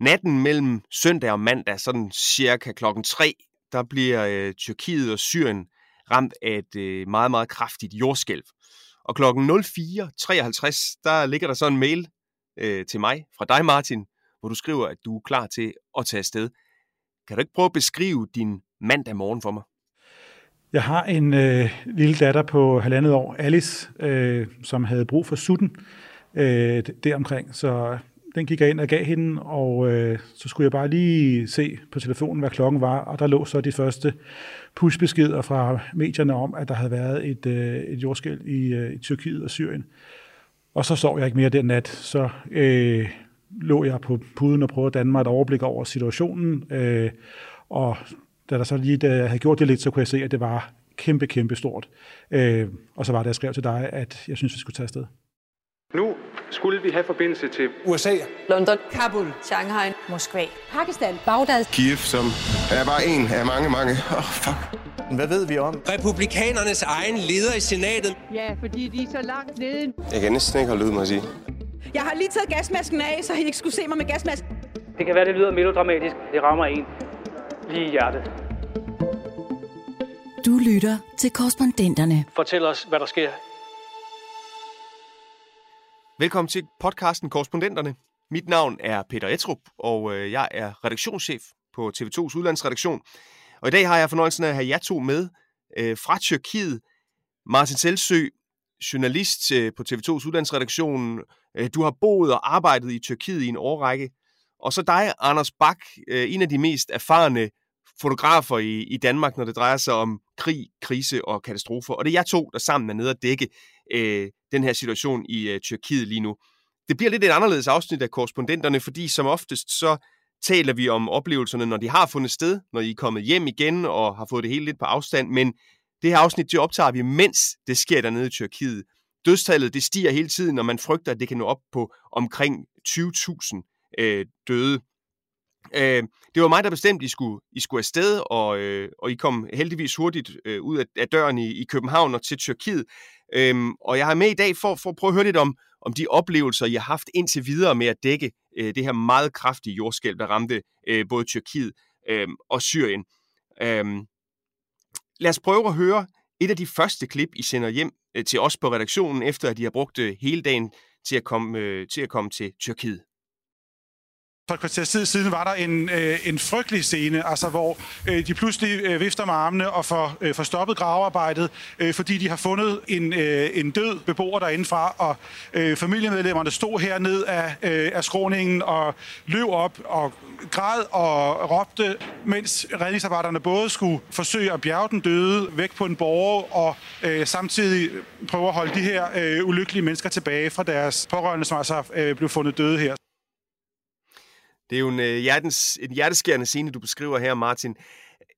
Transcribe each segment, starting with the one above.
Natten mellem søndag og mandag, sådan cirka klokken 3, der bliver øh, Tyrkiet og Syrien ramt af et øh, meget, meget kraftigt jordskælv. Og klokken 04.53, der ligger der så en mail øh, til mig fra dig, Martin, hvor du skriver, at du er klar til at tage afsted. Kan du ikke prøve at beskrive din mandag morgen for mig? Jeg har en øh, lille datter på halvandet år, Alice, øh, som havde brug for sutten øh, deromkring. Så den gik jeg ind og gav hende, og øh, så skulle jeg bare lige se på telefonen, hvad klokken var, og der lå så de første pushbeskeder fra medierne om, at der havde været et, øh, et jordskæld i, øh, i Tyrkiet og Syrien. Og så sov jeg ikke mere den nat, så øh, lå jeg på puden og prøvede at danne mig et overblik over situationen, øh, og da der så lige da jeg havde gjort det lidt, så kunne jeg se, at det var kæmpe, kæmpe stort. Øh, og så var det, jeg skrev til dig, at jeg synes, vi skulle tage afsted. Nu skulle vi have forbindelse til USA, London, Kabul, Shanghai, Moskva, Pakistan, Bagdad, Kiev, som er bare en af mange, mange. Åh, oh, fuck. Hvad ved vi om? Republikanernes egen leder i senatet. Ja, fordi de er så langt nede. Jeg kan næsten ikke holde ud, må jeg sige. Jeg har lige taget gasmasken af, så I ikke skulle se mig med gasmasken. Det kan være, det lyder melodramatisk. Det rammer en lige i hjertet. Du lytter til korrespondenterne. Fortæl os, hvad der sker Velkommen til podcasten Korrespondenterne. Mit navn er Peter Etrup, og øh, jeg er redaktionschef på TV2's udlandsredaktion. Og i dag har jeg fornøjelsen af at have jer to med øh, fra Tyrkiet. Martin Selsø, journalist øh, på TV2's udlandsredaktion. Øh, du har boet og arbejdet i Tyrkiet i en årrække. Og så dig, Anders Bak, øh, en af de mest erfarne fotografer i, i Danmark, når det drejer sig om krig, krise og katastrofer. Og det er jeg to, der sammen er nede og dække øh, den her situation i øh, Tyrkiet lige nu. Det bliver lidt et anderledes afsnit af korrespondenterne, fordi som oftest så taler vi om oplevelserne, når de har fundet sted, når I er kommet hjem igen og har fået det hele lidt på afstand, men det her afsnit, det optager vi, mens det sker dernede i Tyrkiet. Dødstallet, det stiger hele tiden, og man frygter, at det kan nå op på omkring 20.000 øh, døde. Øh, det var mig, der bestemte, I skulle, I skulle afsted, og, øh, og I kom heldigvis hurtigt øh, ud af, af døren i, i København og til Tyrkiet. Øhm, og jeg har med i dag for, for at prøve at høre lidt om, om de oplevelser, I har haft indtil videre med at dække øh, det her meget kraftige jordskælv, der ramte øh, både Tyrkiet øh, og Syrien. Øhm, lad os prøve at høre et af de første klip, I sender hjem øh, til os på redaktionen, efter at de har brugt øh, hele dagen til at komme, øh, til at komme til Tyrkiet. For et kvarters tid siden var der en, øh, en frygtelig scene, altså hvor øh, de pludselig øh, vifter med armene og får, øh, får stoppet gravearbejdet, øh, fordi de har fundet en, øh, en død beboer derindefra, og øh, familiemedlemmerne stod herned af, øh, af skråningen og løb op og græd og råbte, mens redningsarbejderne både skulle forsøge at bjerge den døde væk på en borger og øh, samtidig prøve at holde de her øh, ulykkelige mennesker tilbage fra deres pårørende, som altså øh, blev fundet døde her. Det er jo en, øh, hjertens, en hjerteskærende scene, du beskriver her, Martin.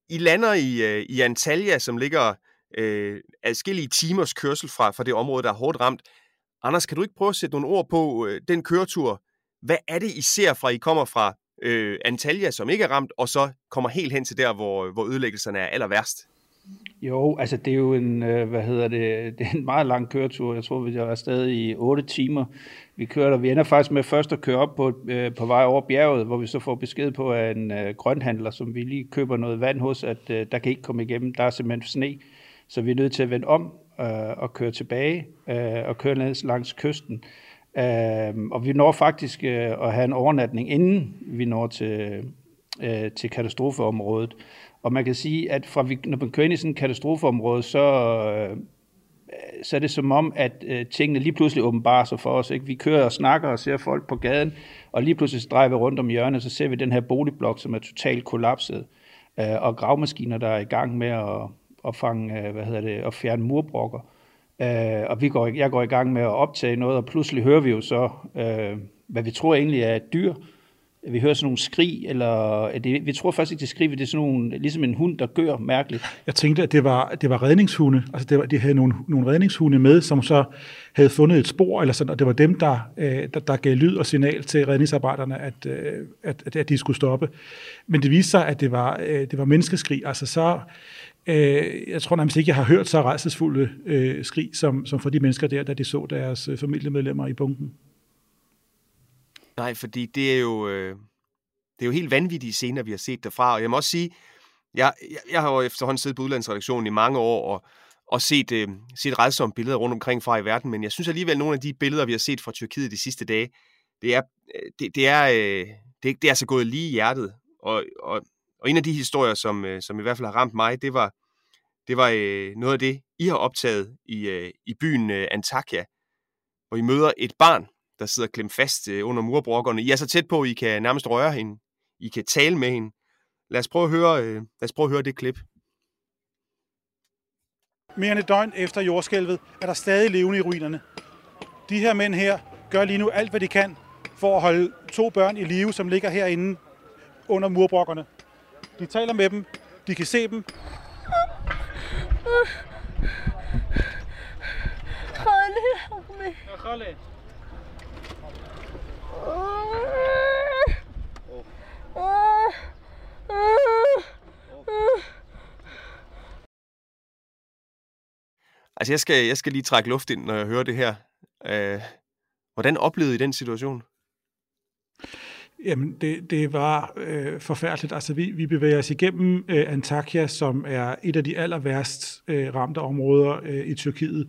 I lander i, øh, i Antalya, som ligger øh, adskillige timers kørsel fra, fra det område, der er hårdt ramt. Anders, kan du ikke prøve at sætte nogle ord på øh, den køretur? Hvad er det, I ser fra, I kommer fra øh, Antalya, som ikke er ramt, og så kommer helt hen til der, hvor, hvor ødelæggelserne er aller værst? Jo, altså det er jo en, øh, hvad hedder det, det er en meget lang køretur. Jeg tror, vi er afsted i 8 timer. Vi kører der. Vi ender faktisk med først at køre op på, øh, på vej over bjerget, hvor vi så får besked på af en øh, grønhandler, som vi lige køber noget vand hos, at øh, der kan ikke komme igennem. Der er simpelthen sne. Så vi er nødt til at vende om øh, og køre tilbage øh, og køre ned langs kysten. Øh, og vi når faktisk øh, at have en overnatning, inden vi når til, øh, til katastrofeområdet. Og man kan sige, at fra vi, når man kører ind i sådan et katastrofeområde, så, øh, så er det som om, at øh, tingene lige pludselig åbenbarer sig for os. Ikke? Vi kører og snakker og ser folk på gaden, og lige pludselig drejer vi rundt om hjørnet, så ser vi den her boligblok, som er totalt kollapset, øh, og gravmaskiner, der er i gang med at, at, fange, øh, hvad hedder det, at fjerne murbrokker. Øh, og vi går, jeg går i gang med at optage noget, og pludselig hører vi jo så, øh, hvad vi tror egentlig er et dyr, vi hører sådan nogle skrig, eller det, vi tror faktisk ikke, det skrig, det er sådan nogle, ligesom en hund, der gør mærkeligt. Jeg tænkte, at det var, det var redningshunde, altså det var, de havde nogle, nogle redningshunde med, som så havde fundet et spor, eller sådan, og det var dem, der, øh, der, der gav lyd og signal til redningsarbejderne, øh, at, at, at de skulle stoppe. Men det viste sig, at det var, øh, det var menneskeskrig, altså så, jeg tror nærmest ikke, jeg har hørt så rejsesfulde skrig, som, som for de mennesker der, da de så deres familiemedlemmer i bunken. Nej, fordi det er jo, øh, det er jo helt vanvittige scener, vi har set derfra. Og jeg må også sige, jeg, jeg, jeg har jo efterhånden siddet på udlandsredaktionen i mange år, og, og set, øh, set redsomme billeder rundt omkring fra i verden, men jeg synes alligevel, at nogle af de billeder, vi har set fra Tyrkiet de sidste dage, det er, øh, det, det er, øh, det, det er altså gået lige i hjertet. Og, og, og en af de historier, som, øh, som i hvert fald har ramt mig, det var, det var øh, noget af det, I har optaget i, øh, i byen øh, Antakya, hvor I møder et barn, der sidder klemt fast øh, under murbrokkerne. I er så tæt på, I kan nærmest røre hende. I kan tale med hende. Lad os prøve at høre, øh, lad os prøve at høre det klip. Mere end et døgn efter jordskælvet er der stadig levende i ruinerne. De her mænd her gør lige nu alt, hvad de kan for at holde to børn i live, som ligger herinde under murbrokkerne. De taler med dem, de kan se dem. Khaled. Altså, jeg skal, jeg skal lige trække luft ind, når jeg hører det her. Øh, hvordan oplevede I den situation? Jamen, det, det var øh, forfærdeligt. Altså, vi, vi bevæger os igennem øh, Antakya, som er et af de aller værst øh, ramte områder øh, i Tyrkiet.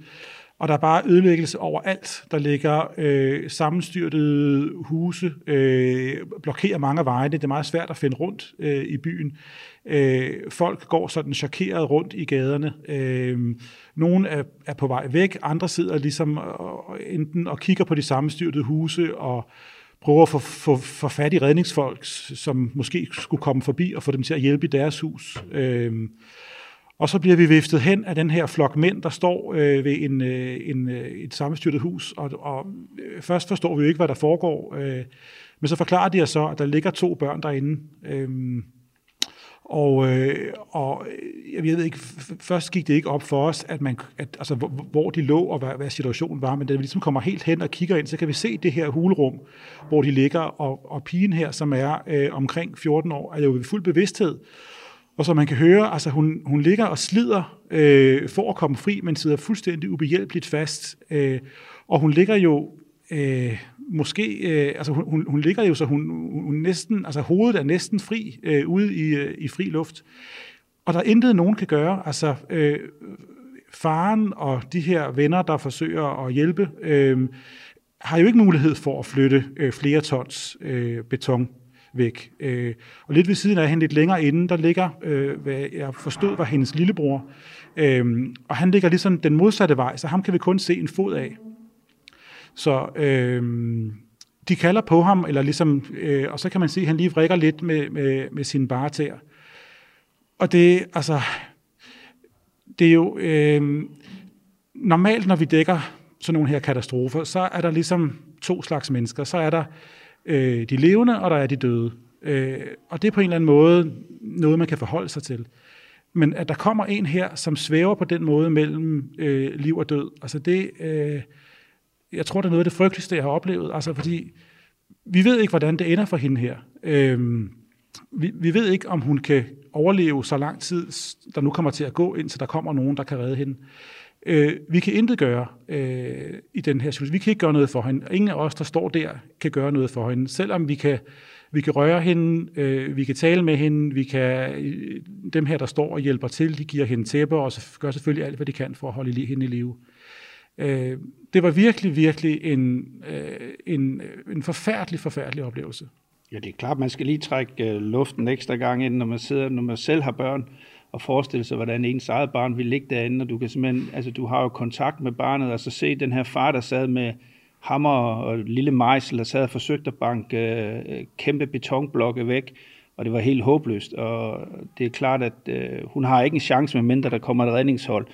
Og der er bare ødelæggelse overalt. Der ligger øh, sammenstyrtede huse, øh, blokerer mange veje. Det er meget svært at finde rundt øh, i byen. Øh, folk går sådan chokeret rundt i gaderne. Øh, nogle er, er på vej væk, andre sidder ligesom og, enten og kigger på de sammenstyrtede huse og prøver at få, få, få fat i redningsfolk, som måske skulle komme forbi og få dem til at hjælpe i deres hus. Øh, og så bliver vi viftet hen af den her flok mænd, der står øh, ved en, øh, en, øh, et sammenstyrtet hus, og, og øh, først forstår vi jo ikke, hvad der foregår, øh, men så forklarer de os så, at der ligger to børn derinde. Øhm, øh, og, øh, og jeg ved ikke, først gik det ikke op for os, at man, at, altså, hvor, hvor de lå og hvad, hvad situationen var, men da vi ligesom kommer helt hen og kigger ind, så kan vi se det her hulrum, hvor de ligger, og, og pigen her, som er øh, omkring 14 år, er jo i fuld bevidsthed, og som man kan høre, altså hun, hun ligger og slider øh, for at komme fri, men sidder fuldstændig ubehjælpeligt fast. Øh, og hun ligger jo øh, måske, øh, altså hun, hun ligger jo så hun, hun næsten, altså hovedet er næsten fri øh, ude i, øh, i fri luft. Og der er intet, nogen kan gøre. Altså øh, faren og de her venner, der forsøger at hjælpe, øh, har jo ikke mulighed for at flytte øh, flere tons øh, beton væk. Øh, og lidt ved siden af hende, lidt længere inde, der ligger, øh, hvad jeg forstod var hendes lillebror. Øh, og han ligger ligesom den modsatte vej, så ham kan vi kun se en fod af. Så øh, de kalder på ham, eller ligesom, øh, og så kan man se, at han lige vrikker lidt med, med, med sine barter. Og det, altså, det er jo, øh, normalt når vi dækker sådan nogle her katastrofer, så er der ligesom to slags mennesker. Så er der øh, de levende, og der er de døde. Øh, og det er på en eller anden måde noget, man kan forholde sig til. Men at der kommer en her, som svæver på den måde mellem øh, liv og død, altså det, øh, jeg tror, det er noget af det frygteligste, jeg har oplevet. Altså fordi, vi ved ikke, hvordan det ender for hende her. Øh, vi, vi ved ikke, om hun kan overleve så lang tid, der nu kommer til at gå, indtil der kommer nogen, der kan redde hende. Øh, Øh, vi kan intet gøre øh, i den her situation. Vi kan ikke gøre noget for hende. Ingen af os, der står der, kan gøre noget for hende. Selvom vi kan, vi kan røre hende, øh, vi kan tale med hende, vi kan, øh, dem her, der står og hjælper til, de giver hende tæpper og gør selvfølgelig alt, hvad de kan for at holde hende i live. Øh, det var virkelig, virkelig en, øh, en, øh, en forfærdelig, forfærdelig oplevelse. Ja, det er klart, man skal lige trække øh, luften ekstra gang ind, når man, sidder, når man selv har børn, at forestille sig, hvordan ens eget barn vil ligge derinde, og du kan simpelthen, altså du har jo kontakt med barnet, og så se den her far, der sad med hammer og lille mejsel, der sad og forsøgte at banke øh, kæmpe betonblokke væk, og det var helt håbløst, og det er klart, at øh, hun har ikke en chance, med mindre der kommer et redningshold,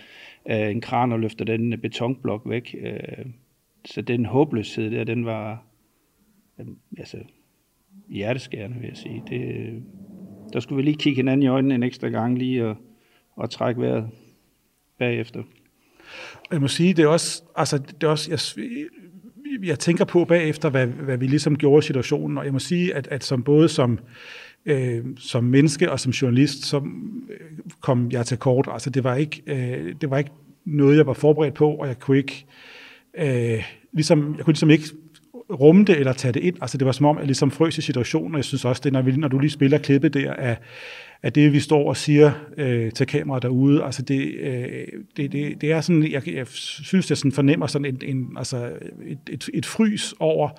øh, en kran og løfter den øh, betonblok væk. Øh, så den håbløshed der, den var øh, altså, hjerteskærende, vil jeg sige. Det, der skulle vi lige kigge hinanden i øjnene en ekstra gang lige og, og trække vejret bagefter. Jeg må sige, det er også, altså, det er også jeg, jeg tænker på bagefter, hvad, hvad vi ligesom gjorde i situationen, og jeg må sige, at, at som både som, øh, som menneske og som journalist, så øh, kom jeg til kort. Altså det var ikke, øh, det var ikke noget, jeg var forberedt på, og jeg kunne ikke, øh, ligesom, jeg kunne ligesom ikke rumme det eller tage det ind. Altså det var som om, jeg ligesom frøs i situationen, og jeg synes også, det når, vi, når du lige spiller klippet der af, af det, vi står og siger øh, til kameraet derude, altså det, øh, det, det, det er sådan, jeg, jeg synes, jeg sådan fornemmer sådan en, en, altså et, et, et frys over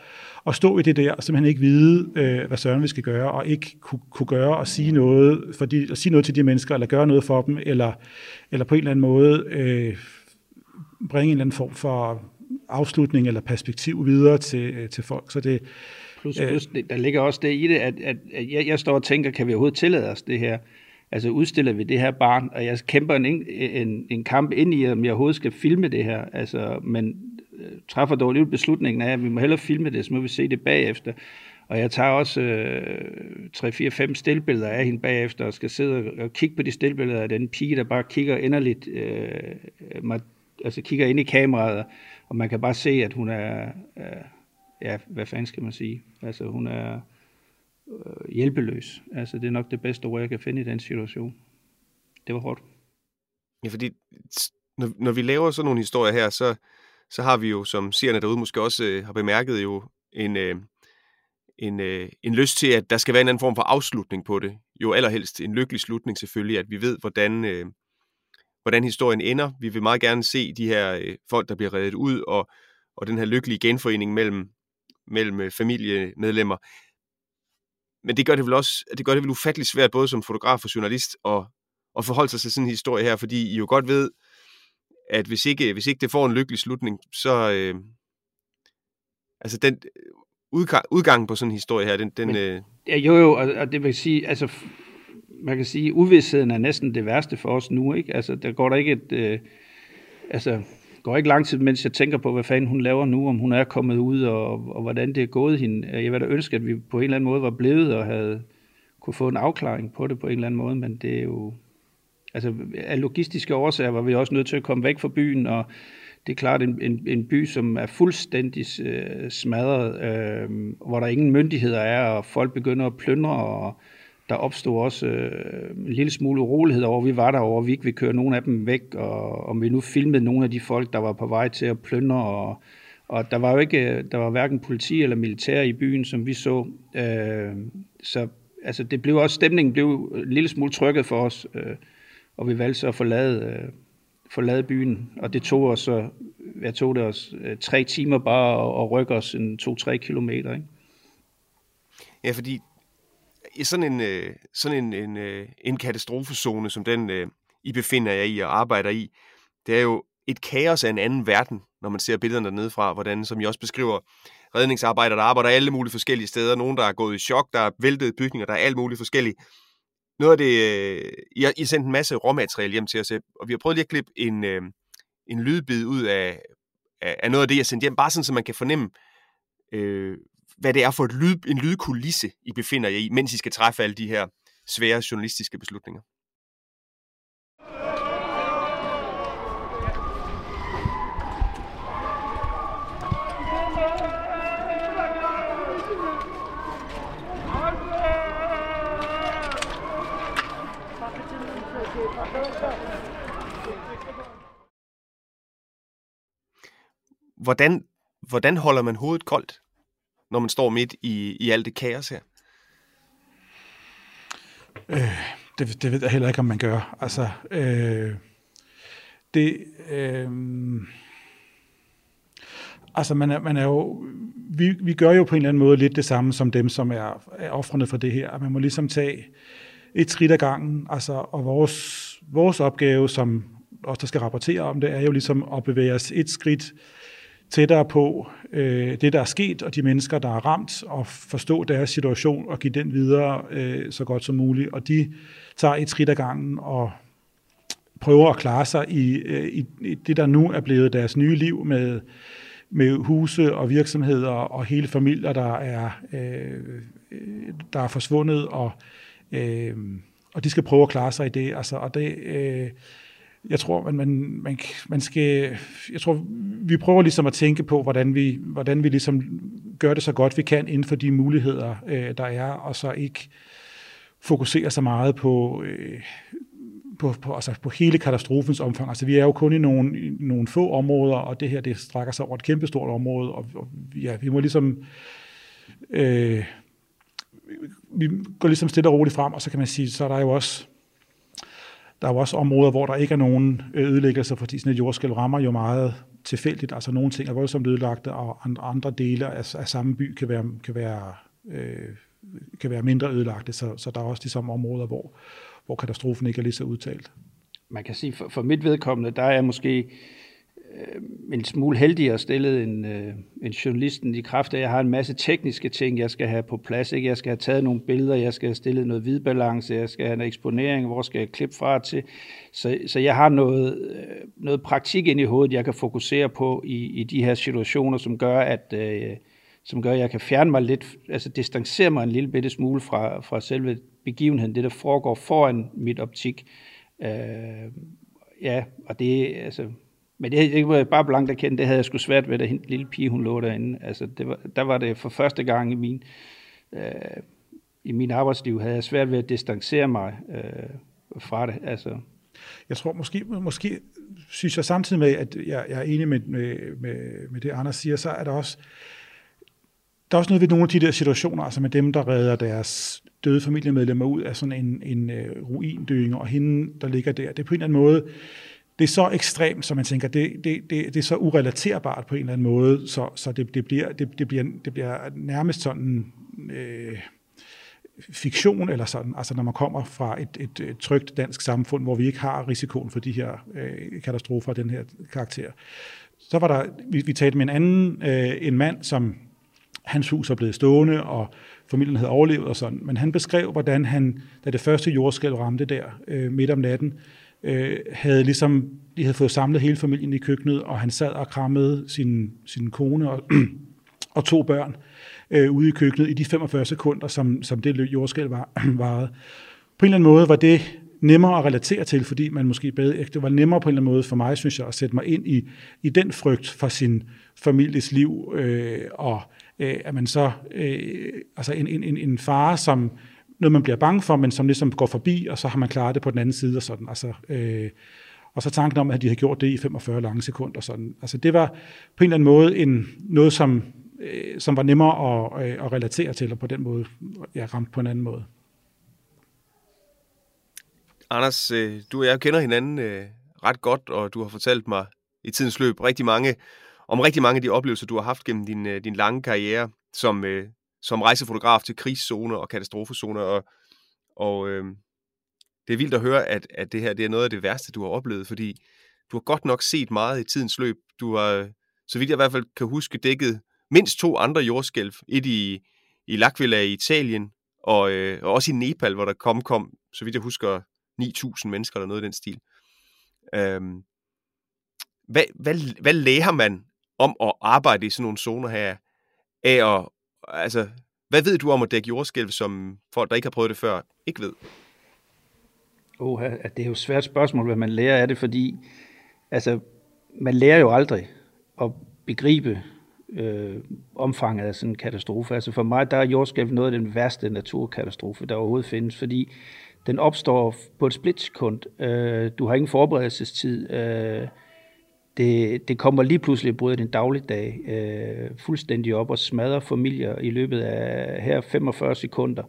at stå i det der, og simpelthen ikke vide, øh, hvad Søren vi skal gøre, og ikke kunne, kunne gøre og sige noget, fordi, at sige noget til de mennesker, eller gøre noget for dem, eller, eller på en eller anden måde øh, bringe en eller anden form for afslutning eller perspektiv videre til, til folk. Så det, plus, plus der ligger også det i det, at, at, at jeg, jeg står og tænker, kan vi overhovedet tillade os det her? Altså udstiller vi det her barn, og jeg kæmper en, en, en kamp ind i, om jeg overhovedet skal filme det her. Altså, men øh, træffer dog alligevel beslutningen af, at vi må hellere filme det, så må vi se det bagefter. Og jeg tager også øh, 3-4-5 stillbilleder af hende bagefter, og skal sidde og kigge på de stillbilleder af den pige, der bare kigger inderligt, øh, mig, altså kigger ind i kameraet, og man kan bare se, at hun er, øh, ja, hvad fanden skal man sige? Altså hun er øh, hjælpeløs. Altså det er nok det bedste ord, jeg kan finde i den situation. Det var hårdt. Ja, fordi når, når vi laver sådan nogle historier her, så, så har vi jo, som seerne derude måske også øh, har bemærket, jo en, øh, en, øh, en lyst til, at der skal være en anden form for afslutning på det. Jo allerhelst en lykkelig slutning selvfølgelig, at vi ved, hvordan, øh, hvordan historien ender. Vi vil meget gerne se de her øh, folk, der bliver reddet ud, og, og den her lykkelige genforening mellem, mellem øh, familiemedlemmer. Men det gør det vel også, det gør det vel ufatteligt svært, både som fotograf og journalist, at, at forholde sig til sådan en historie her, fordi I jo godt ved, at hvis ikke, hvis ikke det får en lykkelig slutning, så... Øh, altså den udgang, udgangen på sådan en historie her, den... den Men, øh... ja, jo, jo, og, og det vil sige, altså man kan sige, uvidsheden er næsten det værste for os nu, ikke? Altså, der går der ikke et... Øh, altså, går ikke lang tid, mens jeg tænker på, hvad fanden hun laver nu, om hun er kommet ud, og, og hvordan det er gået hende. Jeg vil da ønske, at vi på en eller anden måde var blevet og havde kunne få en afklaring på det på en eller anden måde, men det er jo... Altså, af logistiske årsager var vi også nødt til at komme væk fra byen, og det er klart en, en, en by, som er fuldstændig øh, smadret, øh, hvor der ingen myndigheder er, og folk begynder at plyndre, og der opstod også øh, en lille smule urolighed over, vi var der over, vi ikke ville køre nogen af dem væk, og om vi nu filmede nogle af de folk, der var på vej til at plyndre, og, og der var jo ikke, øh, der var hverken politi eller militær i byen, som vi så. Øh, så altså, det blev også, stemningen blev en lille smule trykket for os, øh, og vi valgte så at forlade, øh, forlade byen, og det tog os, jeg tog det os øh, tre timer bare at, at rykke os en to-tre kilometer, ikke? Ja, fordi i sådan en, øh, sådan en, en, øh, en katastrofezone, som den øh, I befinder jer i og arbejder i, det er jo et kaos af en anden verden, når man ser billederne dernede fra, hvordan, som I også beskriver, redningsarbejdere, der arbejder alle mulige forskellige steder, nogen, der er gået i chok, der er væltet bygninger, der er alt muligt forskellige. Noget af det, øh, I, har, I har sendt en masse råmateriale hjem til os, øh, og vi har prøvet lige at klippe en, øh, en lydbid ud af, af, af noget af det, jeg sendte hjem, bare sådan, så man kan fornemme, øh, hvad det er for et lyd, en lydkulisse, I befinder jer i, mens I skal træffe alle de her svære journalistiske beslutninger. Hvordan, hvordan holder man hovedet koldt, når man står midt i, i alt det kaos her? Øh, det, det ved jeg heller ikke, om man gør. Altså, øh, det, øh, altså man er, man er jo, vi, vi gør jo på en eller anden måde lidt det samme som dem, som er, er offrene for det her. Man må ligesom tage et skridt ad gangen, altså, og vores, vores opgave som os, der skal rapportere om det, er jo ligesom at bevæge os et skridt tættere på øh, det, der er sket, og de mennesker, der er ramt, og forstå deres situation og give den videre øh, så godt som muligt. Og de tager et skridt ad gangen og prøver at klare sig i, øh, i, i det, der nu er blevet deres nye liv med, med huse og virksomheder og hele familier, der er, øh, der er forsvundet, og, øh, og de skal prøve at klare sig i det. Altså, og det øh, jeg tror, man, man, man, man skal, jeg tror, vi prøver ligesom at tænke på, hvordan vi, hvordan vi ligesom gør det så godt vi kan inden for de muligheder, øh, der er, og så ikke fokusere så meget på, øh, på, på, altså på hele katastrofens omfang. Altså vi er jo kun i nogle, i nogle få områder, og det her det strækker sig over et kæmpestort område, og, og ja, vi må ligesom øh, vi går ligesom stille og roligt frem, og så kan man sige, så er der jo også der er jo også områder, hvor der ikke er nogen øh, ødelæggelser, fordi sådan et jordskælv rammer jo meget tilfældigt. Altså nogle ting er voldsomt ødelagte, og andre, dele af, af samme by kan være, kan være, øh, kan være mindre ødelagte. Så, så der er også de samme områder, hvor, hvor katastrofen ikke er lige så udtalt. Man kan sige, for, for mit vedkommende, der er måske øh, en smule heldigere stillet end, øh, end journalisten i kraft af, at jeg har en masse tekniske ting, jeg skal have på plads. Ikke? Jeg skal have taget nogle billeder, jeg skal have stillet noget hvidbalance, jeg skal have en eksponering, hvor skal jeg klippe fra til. Så, så jeg har noget, øh, noget praktik ind i hovedet, jeg kan fokusere på i, i de her situationer, som gør, at øh, som gør, at jeg kan fjerne mig lidt, altså distancere mig en lille bitte smule fra, fra selve begivenheden, det der foregår foran mit optik. Øh, ja, og det, altså, men det, det var bare blankt erkendt, det havde jeg sgu svært ved, da hende lille pige, hun lå derinde. Altså, det var, der var det for første gang i min, øh, i min arbejdsliv, havde jeg svært ved at distancere mig øh, fra det. Altså. Jeg tror måske, måske synes jeg samtidig med, at jeg, jeg er enig med, med, med, med det, Anders siger, så er der også, der er også noget ved nogle af de der situationer, altså med dem, der redder deres døde familiemedlemmer ud af sådan en, en øh, uh, ruindøing, og hende, der ligger der. Det er på en eller anden måde, det er så ekstremt, som man tænker, det, det, det, det er så urelaterbart på en eller anden måde, så, så det, det, bliver, det, det, bliver, det bliver nærmest sådan øh, fiktion eller sådan, altså når man kommer fra et, et, et trygt dansk samfund, hvor vi ikke har risikoen for de her øh, katastrofer af den her karakter. Så var der, vi, vi talte med en anden, øh, en mand, som hans hus er blevet stående, og familien havde overlevet og sådan, men han beskrev, hvordan han, da det første jordskælv ramte der øh, midt om natten, øh, havde ligesom, de havde fået samlet hele familien i køkkenet, og han sad og krammede sin, sin kone og, og to børn øh, ude i køkkenet i de 45 sekunder, som, som det jordskælv var, varede. På en eller anden måde var det nemmere at relatere til, fordi man måske bedre, det var nemmere på en eller anden måde for mig, synes jeg, at sætte mig ind i, i den frygt for sin families liv, øh, og øh, at man så, øh, altså en, en, en far, som noget, man bliver bange for, men som ligesom går forbi, og så har man klaret det på den anden side og sådan. Altså, øh, og så tanken om, at de havde gjort det i 45 lange sekunder. Sådan. Altså, det var på en eller anden måde en, noget, som, øh, som var nemmere at, øh, at relatere til, og på den måde jeg ramte på en anden måde. Anders, øh, du og jeg kender hinanden øh, ret godt, og du har fortalt mig i tidens løb rigtig mange, om rigtig mange af de oplevelser, du har haft gennem din, øh, din lange karriere som, øh, som rejsefotograf til krigszoner og katastrofezoner, og, og øh, det er vildt at høre, at, at det her det er noget af det værste, du har oplevet, fordi du har godt nok set meget i tidens løb. Du har, så vidt jeg i hvert fald kan huske, dækket mindst to andre jordskælv. Et i, i L'Aquila i Italien, og, øh, og også i Nepal, hvor der kom, kom, så vidt jeg husker, 9.000 mennesker eller noget i den stil. Øhm, hvad, hvad, hvad lærer man om at arbejde i sådan nogle zoner her, af at, altså, hvad ved du om at dække jordskælv, som folk, der ikke har prøvet det før, ikke ved? Oh, det er jo et svært spørgsmål, hvad man lærer af det, fordi altså, man lærer jo aldrig at begribe øh, omfanget af sådan en katastrofe. Altså for mig, der er jordskælv noget af den værste naturkatastrofe, der overhovedet findes, fordi den opstår på et splitsekund. Øh, du har ingen forberedelsestid. Øh, det, det kommer lige pludselig at bryde din dagligdag øh, fuldstændig op og smadrer familier i løbet af her 45 sekunder.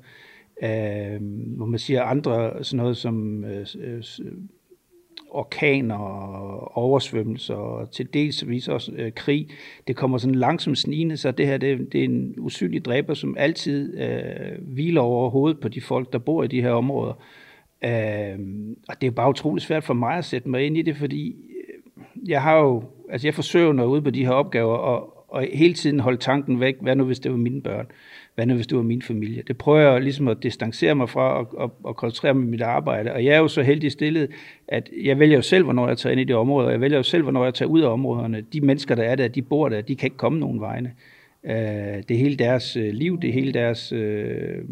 Øh, hvor man siger andre sådan noget som øh, øh orkaner og oversvømmelser og til dels også øh, krig. Det kommer sådan langsomt snigende, så det her det, det er en usynlig dræber, som altid øh, hviler over hovedet på de folk, der bor i de her områder. Øh, og det er bare utroligt svært for mig at sætte mig ind i det, fordi jeg har jo, altså jeg forsøger noget ude på de her opgaver, og, og hele tiden holde tanken væk, hvad nu hvis det var mine børn? Hvad nu hvis det var min familie? Det prøver jeg ligesom at distancere mig fra og, og, og koncentrere mig om mit arbejde. Og jeg er jo så heldig stillet, at jeg vælger jo selv, hvornår jeg tager ind i det område, og jeg vælger jo selv, hvornår jeg tager ud af områderne. De mennesker, der er der, de bor der, de kan ikke komme nogen vegne. Øh, det er hele deres øh, liv, det er hele deres øh,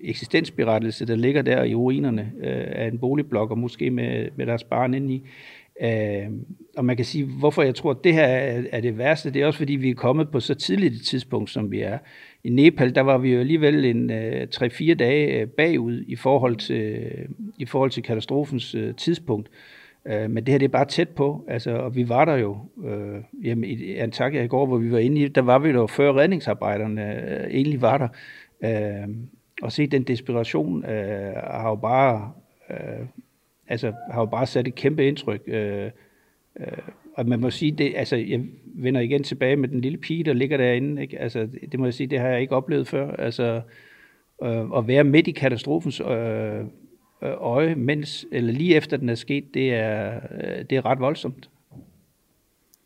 eksistensberettelse, der ligger der i ruinerne øh, af en boligblok, og måske med, med deres barn inde i. Øh, og man kan sige, hvorfor jeg tror, at det her er, det værste, det er også fordi, vi er kommet på så tidligt et tidspunkt, som vi er. I Nepal, der var vi jo alligevel en øh, 3-4 dage øh, bagud i forhold til, øh, i forhold til katastrofens øh, tidspunkt. Øh, men det her det er bare tæt på, altså, og vi var der jo øh, jamen, i Antakya i går, hvor vi var inde i, der var vi jo før redningsarbejderne øh, egentlig var der. Øh, og se den desperation øh, har jo bare øh, altså, har jo bare sat et kæmpe indtryk. Øh, øh, og man må sige, det, altså, jeg vender igen tilbage med den lille pige, der ligger derinde. Ikke? Altså, det må jeg sige, det har jeg ikke oplevet før. Altså, øh, at være midt i katastrofens øh, øh øje, mens, eller lige efter den er sket, det er, øh, det er ret voldsomt.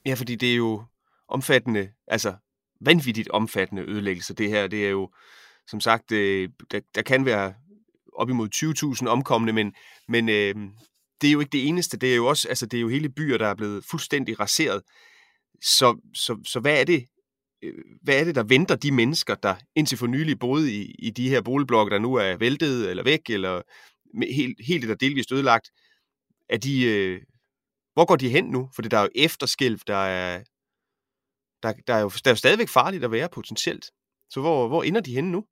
Ja, fordi det er jo omfattende, altså vanvittigt omfattende ødelæggelse. Det her, det er jo, som sagt, øh, der, der kan være op imod 20.000 omkomne, men, men øh, det er jo ikke det eneste. Det er jo også, altså det er jo hele byer, der er blevet fuldstændig raseret. Så, så, så hvad er det, øh, hvad er det, der venter de mennesker, der indtil for nylig boede i, i de her boligblokke, der nu er væltet eller væk, eller helt, helt eller delvist ødelagt? Er de, øh, hvor går de hen nu? For der er jo efterskælv, der er, der, der, er jo, der er jo stadigvæk farligt at være potentielt. Så hvor, hvor ender de henne nu?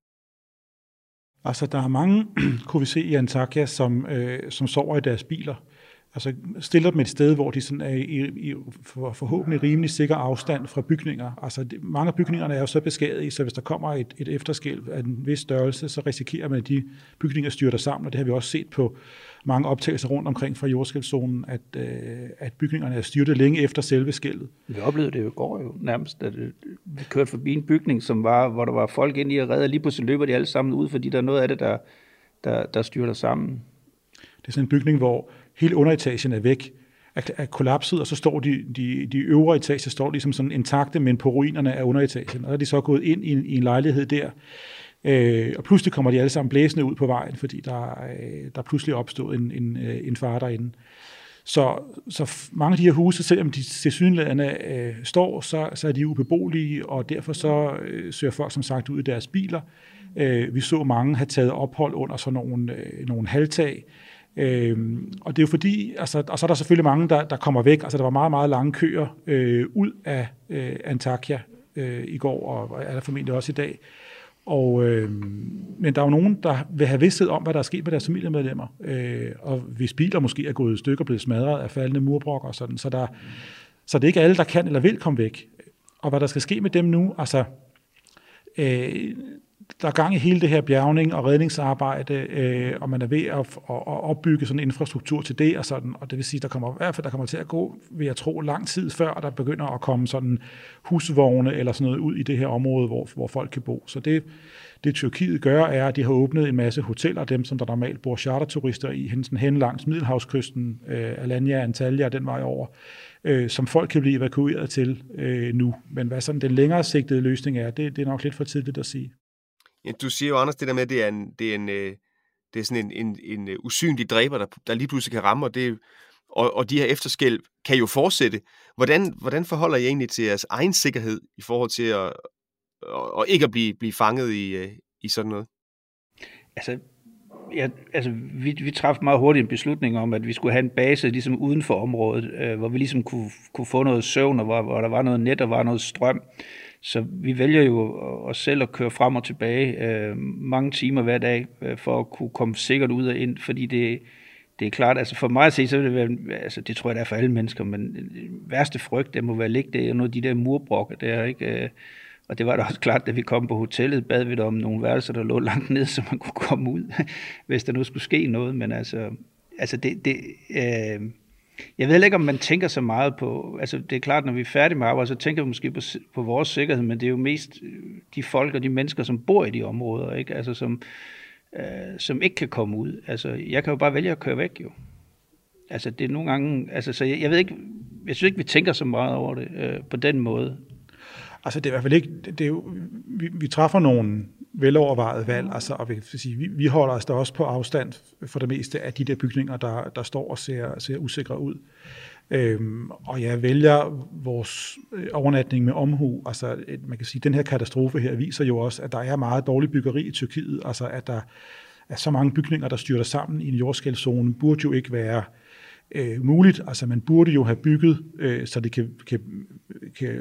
Altså, der er mange, kunne vi se i Antakya, som, øh, som sover i deres biler. Altså, stiller dem et sted, hvor de sådan er i, i for, forhåbentlig rimelig sikker afstand fra bygninger. Altså, det, mange af bygningerne er jo så beskadiget, så hvis der kommer et, et efterskælv af en vis størrelse, så risikerer man, at de bygninger styrter sammen, og det har vi også set på mange optagelser rundt omkring fra jordskælvzonen, at, øh, at bygningerne er styrtet længe efter selve skælvet. Vi oplevede det jo i går jo nærmest, at øh, vi kørte forbi en bygning, som var, hvor der var folk inde i at redde, og lige pludselig løber de alle sammen ud, fordi der er noget af det, der, der, der styrter sammen. Det er sådan en bygning, hvor hele underetagen er væk, er, er kollapset, og så står de, de, de øvre etager står ligesom sådan intakte, men på ruinerne af underetagen. Og så er de så gået ind i en, i en lejlighed der, Øh, og pludselig kommer de alle sammen blæsende ud på vejen, fordi der, øh, der er pludselig opstået en, en, øh, en far derinde. Så, så mange af de her huse, selvom de til synlædende øh, står, så, så er de ubeboelige, og derfor så øh, søger folk som sagt ud i deres biler. Øh, vi så mange have taget ophold under sådan nogle, øh, nogle halvtag, Øh, og det er jo fordi, altså, og så er der selvfølgelig mange, der, der kommer væk. Altså der var meget, meget lange køer øh, ud af øh, Antakya øh, i går, og er der formentlig også i dag. Og, øh, men der er jo nogen, der vil have vidsthed om, hvad der er sket med deres familiemedlemmer. Øh, og hvis biler måske er gået i stykker og blevet smadret af faldende murbrokker og sådan. Så, der, så det er ikke alle, der kan eller vil komme væk. Og hvad der skal ske med dem nu, altså... Øh, der er gang i hele det her bjergning og redningsarbejde, øh, og man er ved at, at, at opbygge sådan en infrastruktur til det, og, sådan, og det vil sige, der kommer i hvert fald der kommer til at gå, vil jeg tro, lang tid før, der begynder at komme sådan husvogne eller sådan noget ud i det her område, hvor, hvor folk kan bo. Så det, det Tyrkiet gør, er, at de har åbnet en masse hoteller, dem som der normalt bor charterturister i, hen, hen langs Middelhavskysten, øh, Alanya, Antalya, den vej over, øh, som folk kan blive evakueret til øh, nu. Men hvad sådan den længere sigtede løsning er, det, det er nok lidt for tidligt at sige. Ja, du siger jo, Anders, det der med, at det er, en, det er, en, øh, det er sådan en, en, en øh, usynlig dræber, der, der lige pludselig kan ramme, og, det, og, og de her efterskælv kan jo fortsætte. Hvordan, hvordan forholder I egentlig til jeres egen sikkerhed i forhold til at, og, og ikke at blive, blive fanget i, øh, i sådan noget? Altså, ja, altså vi, vi træffede meget hurtigt en beslutning om, at vi skulle have en base ligesom uden for området, øh, hvor vi ligesom kunne, kunne få noget søvn, og hvor, hvor der var noget net og var noget strøm. Så vi vælger jo os selv at køre frem og tilbage øh, mange timer hver dag, øh, for at kunne komme sikkert ud og ind, fordi det, det er klart, altså for mig at se, så vil det være, altså det tror jeg, det er for alle mennesker, men værste frygt, det må være ligge det er noget af de der murbrokker der, ikke? Øh, og det var da også klart, da vi kom på hotellet, bad vi der om nogle værelser, der lå langt ned, så man kunne komme ud, hvis der nu skulle ske noget. Men altså, altså det, det, øh, jeg ved ikke, om man tænker så meget på, altså det er klart, når vi er færdige med arbejde, så tænker vi måske på, på vores sikkerhed, men det er jo mest øh, de folk og de mennesker, som bor i de områder, ikke? Altså som, øh, som ikke kan komme ud. Altså jeg kan jo bare vælge at køre væk jo. Altså det er nogle gange, altså så jeg, jeg ved ikke, jeg synes ikke, vi tænker så meget over det øh, på den måde. Altså det er i hvert fald ikke, det er jo, vi, vi træffer nogle velovervejet valg, altså, og vi, sige, vi, vi holder os da også på afstand for det meste af de der bygninger, der, der står og ser, ser usikre ud. Øhm, og jeg vælger vores øh, overnatning med omhu. Altså, man kan sige, at den her katastrofe her viser jo også, at der er meget dårlig byggeri i Tyrkiet. Altså, at der er så mange bygninger, der styrter sammen i en jordskældzone, burde jo ikke være øh, Øh, muligt. Altså, man burde jo have bygget, øh, så det kan, kan, kan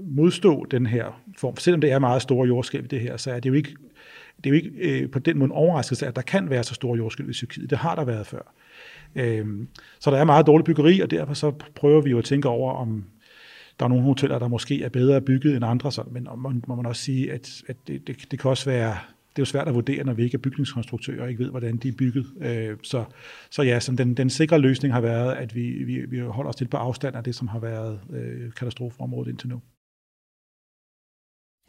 modstå den her form. Selvom det er meget store jordskælv det her, så er det jo ikke, det er jo ikke øh, på den måde en overraskelse, at der kan være så store jordskælv i Tyrkiet. Det har der været før. Øh, så der er meget dårligt byggeri, og derfor så prøver vi jo at tænke over, om der er nogle hoteller, der måske er bedre bygget end andre, så, men man, må man også sige, at, at det, det, det kan også være det er jo svært at vurdere, når vi ikke er bygningskonstruktører og ikke ved, hvordan de er bygget. Øh, så, så ja, så den, den sikre løsning har været, at vi, vi, vi holder os til på afstand af det, som har været øh, katastrofeområdet indtil nu.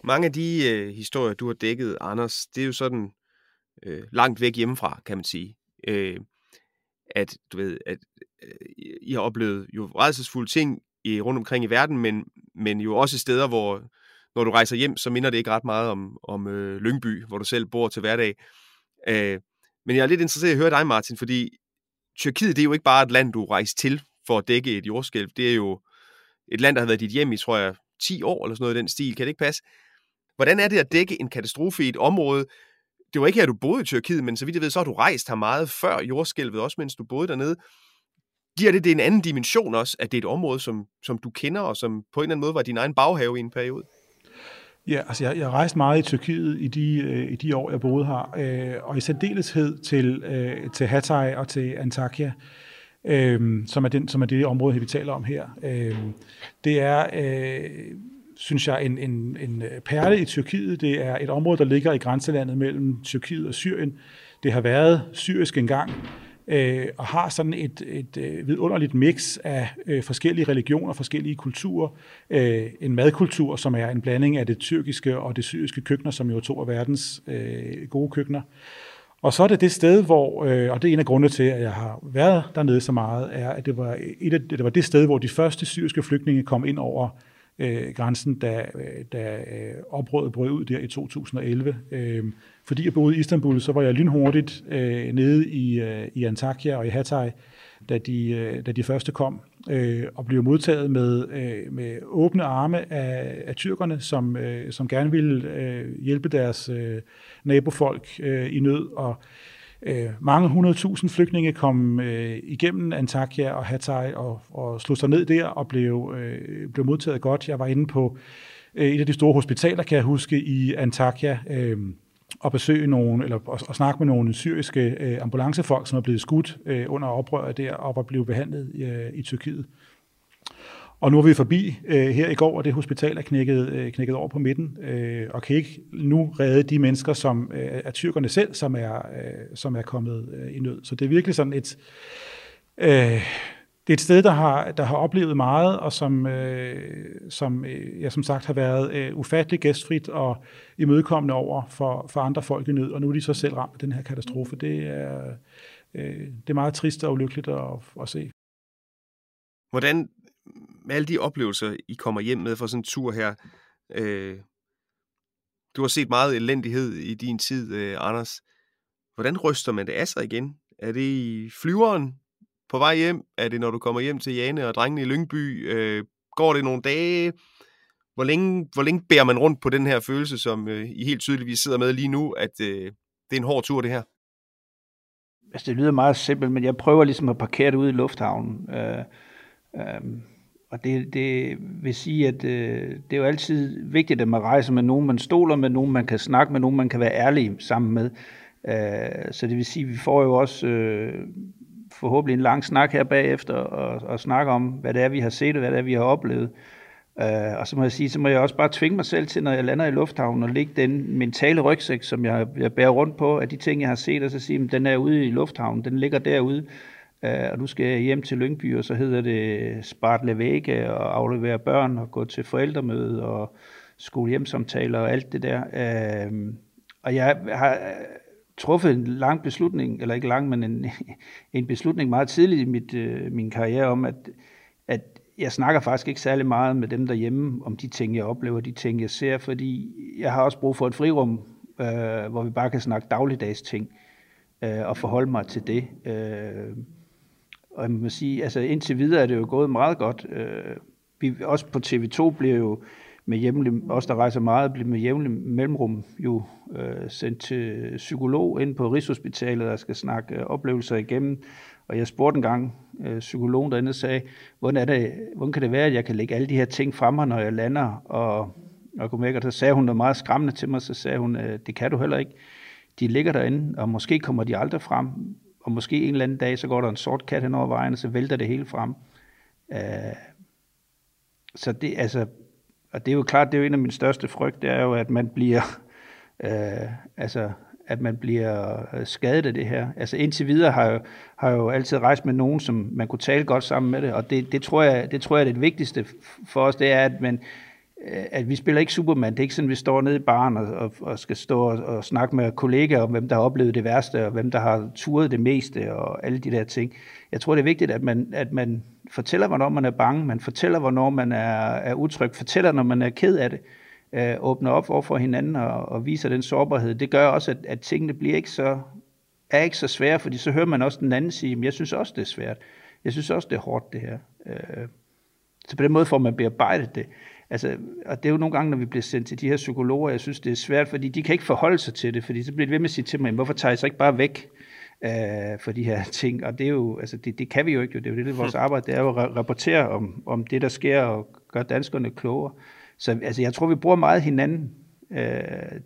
Mange af de øh, historier, du har dækket, Anders, det er jo sådan øh, langt væk hjemmefra, kan man sige. Øh, at du ved, at øh, I har oplevet jo redselsfulde ting i, rundt omkring i verden, men, men jo også steder, hvor når du rejser hjem, så minder det ikke ret meget om, om øh, Lyngby, hvor du selv bor til hverdag. Øh, men jeg er lidt interesseret i at høre dig, Martin, fordi Tyrkiet, det er jo ikke bare et land, du rejser til for at dække et jordskælv. Det er jo et land, der har været dit hjem i, tror jeg, 10 år eller sådan noget i den stil. Kan det ikke passe? Hvordan er det at dække en katastrofe i et område? Det var ikke her, du boede i Tyrkiet, men så vidt jeg ved, så har du rejst her meget før jordskælvet, også mens du boede dernede. Giver det, det en anden dimension også, at det er et område, som, som du kender, og som på en eller anden måde var din egen baghave i en periode? Ja, altså jeg, jeg rejste meget i Tyrkiet i de, øh, i de år, jeg boede her, øh, og i særdeleshed til, øh, til Hatay og til Antakya, øh, som, er den, som er det område, vi taler om her. Øh, det er, øh, synes jeg, en, en, en perle i Tyrkiet. Det er et område, der ligger i grænselandet mellem Tyrkiet og Syrien. Det har været syrisk engang, øh, og har sådan et, et øh, vidunderligt mix af øh, forskellige religioner, forskellige kulturer. Øh, en madkultur, som er en blanding af det tyrkiske og det syriske køkkener, som jo er to af verdens øh, gode køkkener. Og så er det det sted, hvor, øh, og det er en af grundene til, at jeg har været dernede så meget, er, at det var, et af, det var det sted, hvor de første syriske flygtninge kom ind over øh, grænsen, da, øh, da øh, oprøret brød ud der i 2011. Øh, fordi jeg boede i Istanbul, så var jeg lynhurtigt øh, nede i, øh, i Antakya og i Hatay, da de, øh, da de første kom, øh, og blev modtaget med, øh, med åbne arme af, af tyrkerne, som, øh, som gerne ville øh, hjælpe deres øh, nabofolk øh, i nød. Og øh, mange hundredtusind flygtninge kom øh, igennem Antakya og Hatay og, og slog sig ned der og blev, øh, blev modtaget godt. Jeg var inde på øh, et af de store hospitaler, kan jeg huske, i Antakya, øh, og besøge nogle, eller og, og snakke med nogle syriske øh, ambulancefolk, som er blevet skudt øh, under oprøret der, og var blevet behandlet øh, i Tyrkiet. Og nu er vi forbi øh, her i går, og det hospital er knækket, øh, knækket over på midten, øh, og kan ikke nu redde de mennesker, som øh, er tyrkerne selv, som er, øh, som er kommet øh, i nød. Så det er virkelig sådan et... Øh, det er et sted, der har, der har oplevet meget, og som, øh, som øh, jeg som sagt har været øh, ufattelig gæstfrit og imødekommende over for, for andre folk i nød, og nu er de så selv ramt af den her katastrofe. Det er, øh, det er meget trist og ulykkeligt at, at se. Hvordan, med alle de oplevelser, I kommer hjem med fra sådan en tur her, øh, du har set meget elendighed i din tid, øh, Anders. Hvordan ryster man det af sig igen? Er det i flyveren, på vej hjem? Er det, når du kommer hjem til Jane og drengene i Lyngby? Øh, går det nogle dage? Hvor længe, hvor længe bærer man rundt på den her følelse, som øh, I helt tydeligvis sidder med lige nu, at øh, det er en hård tur, det her? Altså, det lyder meget simpelt, men jeg prøver ligesom at parkere det ude i lufthavnen. Øh, øh, og det, det vil sige, at øh, det er jo altid vigtigt, at man rejser med nogen, man stoler med, nogen man kan snakke med, nogen man kan være ærlig sammen med. Øh, så det vil sige, at vi får jo også øh, forhåbentlig en lang snak her bagefter og, og snakke om, hvad det er, vi har set og hvad det er, vi har oplevet. Uh, og så må jeg sige, så må jeg også bare tvinge mig selv til, når jeg lander i lufthavnen, og lægge den mentale rygsæk, som jeg, jeg bærer rundt på, af de ting, jeg har set, og så sige, at den er ude i lufthavnen, den ligger derude. uh, og nu skal jeg hjem til Lyngby, og så hedder det Spartle Vægge og aflevere børn og gå til forældremøde og skolehjemsamtaler og alt det der. Uh, og jeg har truffet en lang beslutning, eller ikke lang, men en, en beslutning meget tidligt i mit, øh, min karriere om, at, at jeg snakker faktisk ikke særlig meget med dem derhjemme om de ting, jeg oplever, de ting, jeg ser, fordi jeg har også brug for et frirum, øh, hvor vi bare kan snakke dagligdags ting øh, og forholde mig til det. Øh, og jeg må sige, altså indtil videre er det jo gået meget godt. Øh, vi, også på TV2 bliver jo med jævnlig, os der rejser meget, bliver med jævnlig mellemrum jo øh, sendt til psykolog ind på Rigshospitalet, der skal snakke øh, oplevelser igennem. Og jeg spurgte en gang øh, psykologen derinde og sagde, hvordan, er det, hvordan kan det være, at jeg kan lægge alle de her ting frem mig, når jeg lander og, og går væk, Og så sagde hun noget meget skræmmende til mig, så sagde hun, øh, det kan du heller ikke. De ligger derinde, og måske kommer de aldrig frem, og måske en eller anden dag, så går der en sort kat hen over vejen, og så vælter det hele frem. Øh, så det, altså, og det er jo klart, det er jo en af mine største frygt, det er jo, at man bliver, øh, altså, at man bliver øh, skadet af det her. Altså indtil videre har jeg, har jeg jo altid rejst med nogen, som man kunne tale godt sammen med det, og det, det, tror, jeg, det tror jeg er det vigtigste for os, det er, at man, øh, at vi spiller ikke Superman. Det er ikke sådan, at vi står nede i baren og, og, og skal stå og, og snakke med kollegaer om, hvem der har oplevet det værste, og hvem der har turet det meste, og alle de der ting. Jeg tror, det er vigtigt, at man, at man fortæller, hvornår man er bange, man fortæller, hvornår man er, er utryg, fortæller, når man er ked af det, øh, åbner op over for hinanden og, og viser den sårbarhed. Det gør også, at, at tingene bliver ikke så, er ikke så svære, fordi så hører man også den anden sige, jeg synes også, det er svært. Jeg synes også, det er hårdt, det her. Øh, så på den måde får man bearbejdet det. Altså, og det er jo nogle gange, når vi bliver sendt til de her psykologer, jeg synes, det er svært, fordi de kan ikke forholde sig til det, fordi så bliver det ved med at sige til mig, hvorfor tager I så ikke bare væk? øh, for de her ting. Og det er jo, altså det, det kan vi jo ikke. Det er jo det, vores arbejde, det er jo at rapportere om, om det, der sker, og gøre danskerne klogere. Så altså, jeg tror, vi bruger meget hinanden. Øh,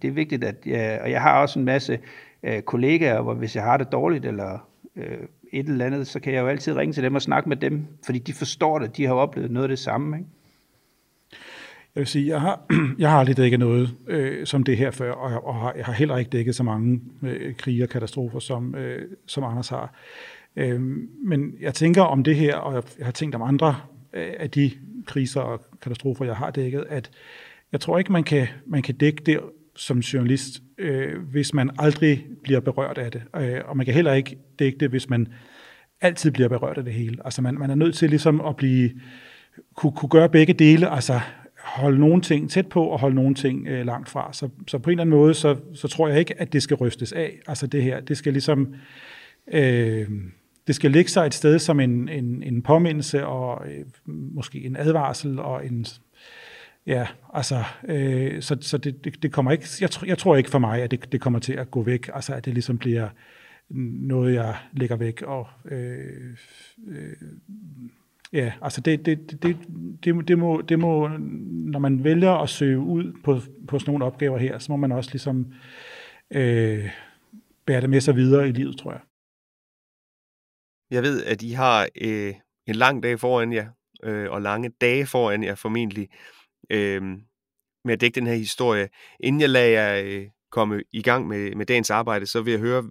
det er vigtigt, at jeg, og jeg har også en masse øh, kollegaer, hvor hvis jeg har det dårligt, eller øh, et eller andet, så kan jeg jo altid ringe til dem og snakke med dem, fordi de forstår det, de har oplevet noget af det samme. Ikke? Jeg vil sige, jeg har, jeg har aldrig dækket noget øh, som det her før, og, og har, jeg har heller ikke dækket så mange øh, krige og katastrofer, som, øh, som Anders har. Øh, men jeg tænker om det her, og jeg har tænkt om andre øh, af de kriser og katastrofer, jeg har dækket, at jeg tror ikke, man kan, man kan dække det som journalist, øh, hvis man aldrig bliver berørt af det. Øh, og man kan heller ikke dække det, hvis man altid bliver berørt af det hele. Altså man, man er nødt til ligesom at blive, kunne, kunne gøre begge dele, altså holde nogle ting tæt på og holde nogle ting øh, langt fra. Så, så på en eller anden måde, så, så tror jeg ikke, at det skal rystes af. Altså det her, det skal ligesom, øh, det skal ligge sig et sted som en, en, en påmindelse og øh, måske en advarsel og en, ja, altså, øh, så, så det, det, det kommer ikke, jeg, jeg tror ikke for mig, at det, det kommer til at gå væk, altså at det ligesom bliver noget, jeg lægger væk og øh, øh, Ja, altså det, det, det, det, det, må, det må, når man vælger at søge ud på, på sådan nogle opgaver her, så må man også ligesom øh, bære det med sig videre i livet, tror jeg. Jeg ved, at I har øh, en lang dag foran jer, øh, og lange dage foran jer formentlig, øh, med at dække den her historie. Inden jeg lader jer øh, komme i gang med, med dagens arbejde, så vil jeg høre,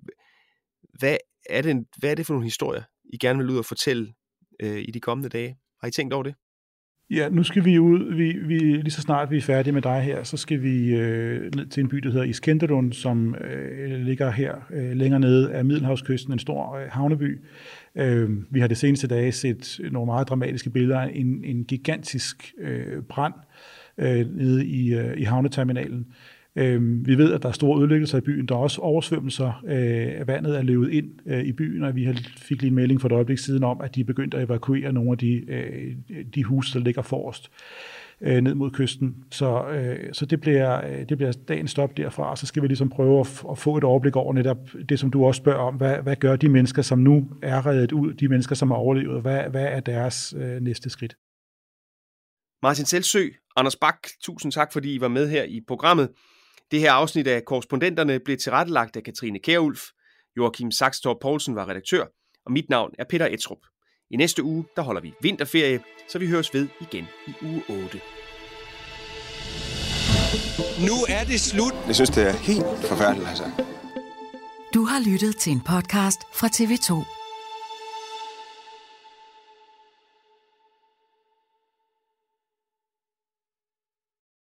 hvad er, det, hvad er det for nogle historier, I gerne vil ud og fortælle øh, i de kommende dage. Har I tænkt over det? Ja, nu skal vi ud, vi, vi, lige så snart vi er færdige med dig her, så skal vi øh, ned til en by, der hedder Iskenderun, som øh, ligger her øh, længere nede af Middelhavskysten, en stor øh, havneby. Øh, vi har det seneste dage set nogle meget dramatiske billeder af en, en gigantisk øh, brand øh, nede i, øh, i havneterminalen. Øh, vi ved, at der er store ødelæggelser i byen. Der er også oversvømmelser. Øh, vandet er løbet ind øh, i byen, og vi har, fik lige en melding for et øjeblik siden om, at de er begyndt at evakuere nogle af de, øh, de huse, der ligger forrest øh, ned mod kysten. Så, øh, så det, bliver, øh, det bliver dagens stop derfra, og så skal vi ligesom prøve at, at få et overblik over netop det, som du også spørger om. Hvad, hvad gør de mennesker, som nu er reddet ud, de mennesker, som har overlevet? Hvad, hvad er deres øh, næste skridt? Martin Selsø, Anders Bak, tusind tak, fordi I var med her i programmet. Det her afsnit af Korrespondenterne blev tilrettelagt af Katrine Kærulf. Joachim Saxtorp Poulsen var redaktør, og mit navn er Peter Etrup. I næste uge, der holder vi vinterferie, så vi høres ved igen i uge 8. Nu er det slut. Jeg synes, det er helt forfærdeligt, altså. Du har lyttet til en podcast fra TV2.